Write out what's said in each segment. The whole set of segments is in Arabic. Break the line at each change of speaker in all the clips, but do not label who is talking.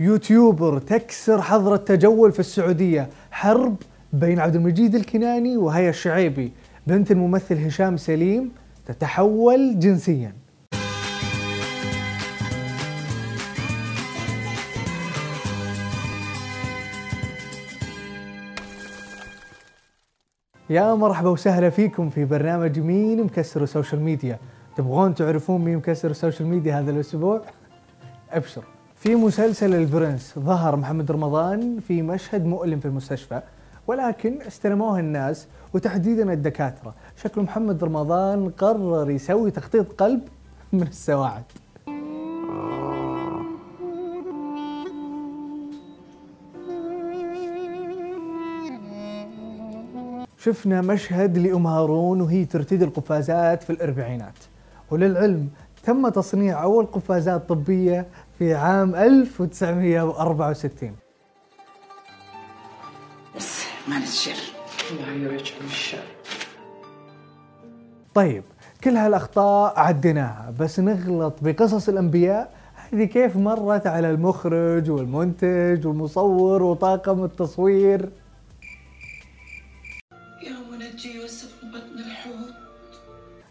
YouTuber تكسر حظر التجول في السعودية. حرب بين عبد المجيد الكناني وهيا الشعيبي. بنت الممثل هشام سليم تتحول جنسيا. يا مرحبا وسهلا فيكم في برنامج مين مكسر ال social media. تبغون تعرفون مين مكسر ال social media هذا الأسبوع؟ أبشر. في مسلسل البرنس ظهر محمد رمضان في مشهد مؤلم في المستشفى ولكن استلموه الناس وتحديدا الدكاترة. شكل محمد رمضان قرر يسوي تخطيط قلب من السواعد. شفنا مشهد لأم هارون وهي ترتدي القفازات في الأربعينات. وللعلم تم تصنيع أول قفازات طبية في عام 1964
بس ما نتشر الله يرجع الشر
طيب كل هالأخطاء عديناها بس نغلط بقصص الأنبياء. هذه كيف مرت على المخرج والمنتج والمصور وطاقم التصوير؟
يا منجي يوسف من بطن الحوت.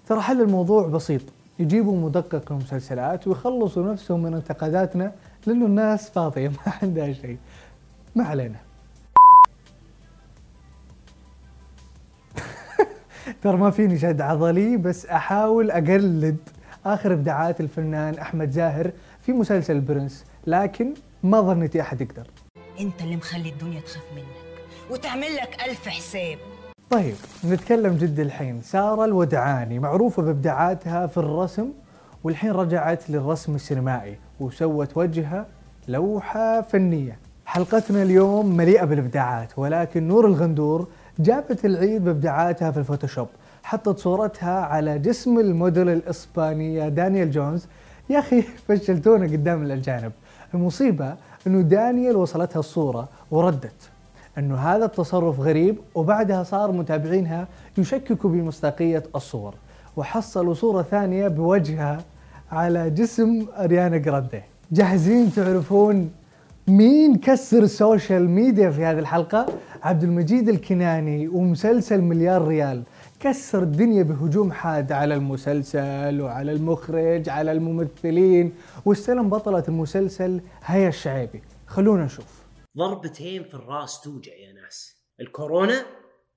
ترى حل الموضوع بسيط. يجيبوا مدقق للمسلسلات ويخلصوا نفسهم من انتقاداتنا لأنه الناس فاضية ما عندها شيء. ما علينا. ترى ما فيني شد عضلي بس أحاول أقلد آخر إبداعات الفنان أحمد زاهر في مسلسل البرنس لكن ما ظنيتي أحد يقدر.
أنت اللي مخلي الدنيا تخاف منك وتعمل لك ألف حساب.
طيب نتكلم جد الحين. سارة الودعاني معروفة بإبداعاتها في الرسم والحين رجعت للرسم السينمائي وسوت وجهها لوحة فنية. حلقتنا اليوم مليئة بالإبداعات ولكن نور الغندور جابت العيد بإبداعاتها في ال Photoshop. حطت صورتها على جسم الموديل الإسبانية دانيال جونز. يا أخي فشلتونا قدام الأجانب. المصيبة أنه دانيال وصلتها الصورة وردت. أنه هذا التصرف غريب وبعدها صار متابعينها يشككوا بمصداقية الصور وحصلوا صورة ثانية بوجهها على جسم أريانا جراندي. جاهزين تعرفون مين كسر ال social media في هذه الحلقة؟ عبد المجيد الكناني ومسلسل مليار ريال. كسر الدنيا بهجوم حاد على المسلسل وعلى المخرج على الممثلين واستلم بطلة المسلسل هيا الشعيبي. خلونا نشوف.
ضربتين في الراس توجع يا ناس. الكورونا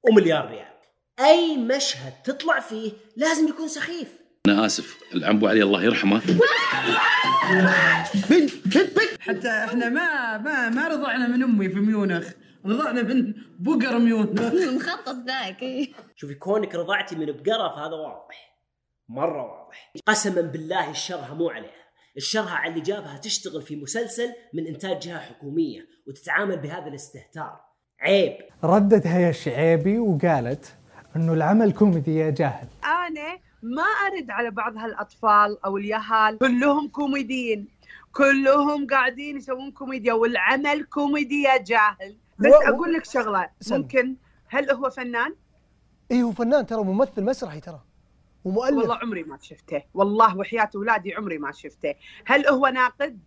ومليار ريال. أي مشهد تطلع فيه لازم يكون سخيف.
أنا آسف. العنبو علي الله يرحمه.
حتى إحنا ما ما ما رضعنا من أمي في ميونخ. رضعنا من بقر ميونخ.
مخطط ذاك إيه.
شوفي كونك رضعتي من بقرة فهذا واضح. مرة واضح. قسما بالله الشرها مو عليها. الشرها على اللي جابها تشتغل في مسلسل من إنتاج جهة حكومية وتتعامل بهذا الاستهتار. عيب.
ردت هيا الشعيبي وقالت إنه العمل كوميدي يا جاهل.
أنا ما أرد على بعض هالأطفال أو اليهال. كلهم كوميديين. كلهم قاعدين يسوون كوميديا والعمل كوميدي يا جاهل. بس
و-
أقول لك شغلة.
سم.
ممكن. هل هو فنان؟
إيه هو فنان ترى ممثل مسرحي ترى. ومؤلف.
والله عمري ما شفته. والله وحياة اولادي عمري ما شفته. هل هو ناقد؟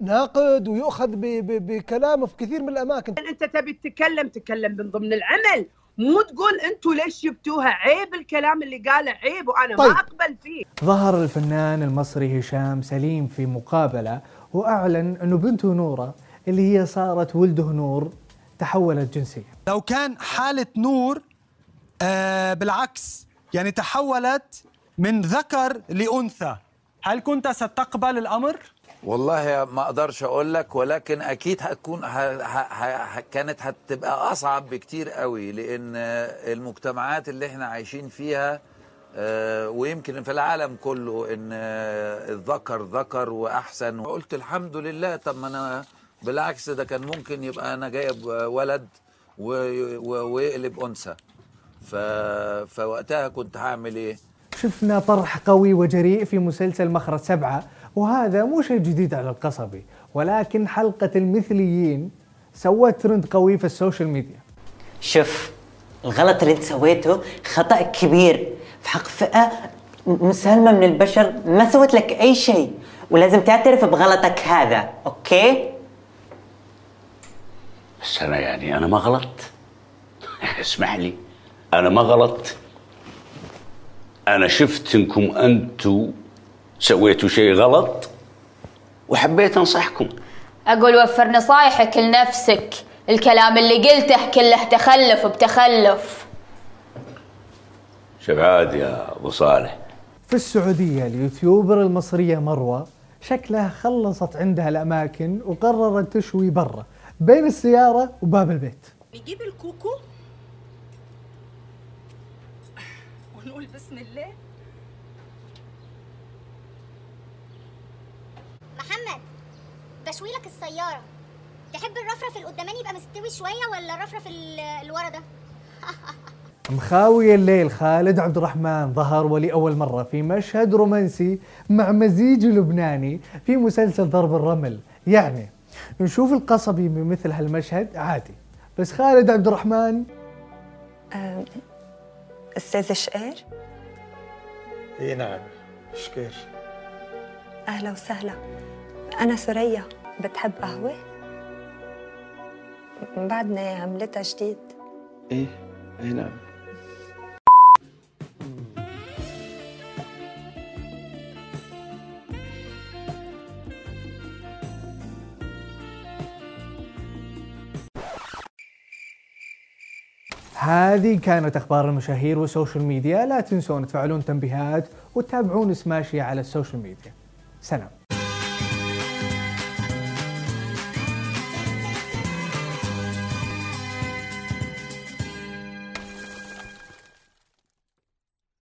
ناقد ويؤخذ بكلامه في كثير من الأماكن.
أنت تبي تتكلم تكلم من ضمن العمل. مو تقول أنتوا ليش جبتوها؟ عيب الكلام اللي قاله عيب وأنا
طيب.
ما أقبل فيه.
ظهر الفنان المصري هشام سليم في مقابلة وأعلن أنه بنته نورة اللي هي صارت ولده نور تحولت جنسيا
لو كان حالة نور آه بالعكس يعني تحولت من ذكر لأنثى هل كنت ستقبل الأمر؟
والله ما أقدرش أقول لك ولكن أكيد هتكون ه... ه... ه... كانت هتبقى أصعب بكتير قوي لأن المجتمعات اللي إحنا عايشين فيها آه، ويمكن في العالم كله إن الذكر ذكر وأحسن وقلت الحمد لله طب ما أنا بالعكس ده كان ممكن يبقى أنا جايب ولد. ويقلب أنثى ف... فوقتها كنت هعمل إيه؟
شفنا طرح قوي وجريء في مسلسل مخرج سبعة وهذا مو شيء جديد على القصبي ولكن حلقة المثليين سوت ترند قوي في ال social media.
شوف الغلط اللي انت سويته خطأ كبير. في حق فئة مسالمة من البشر ما سوت لك أي شيء ولازم تعترف بغلطك هذا أوكي؟
بس أنا يعني أنا ما غلطت. اسمح لي. أنا ما غلطت. أنا شفت انكم أنتوا سويتوا شيء غلط وحبيت أنصحكم.
أقول وفر نصايحك لنفسك. الكلام اللي قلته كله تخلف بتخلف.
شوف عاد يا أبو صالح.
في السعودية اليوتيوبر المصرية مروة شكلها خلصت عندها الأماكن وقررت تشوي برا بين السيارة وباب البيت.
نجيب الكوكو ونقول بسم الله.
محمد بشوي لك السيارة. تحب الرفرف القداماني يبقى مستوي شوية ولا الرفرف ال- اللي ورا ده؟
مخاوي الليل خالد عبد الرحمن ظهر ولأول مرة في مشهد رومانسي مع مزيج لبناني في مسلسل ضرب الرمل. يعني نشوف القصبي بمثل هالمشهد عادي. بس خالد عبد الرحمن.
أستاذ شقير
اي نعم شكير
أهلا وسهلا. أنا سوريا بتحب قهوة؟ بعدني عملتها جديد.
إيه اي نعم.
هذه كانت أخبار المشاهير وال social media. لا تنسون تفعلون تنبيهات وتتابعون سماشي على ال social media. سلام.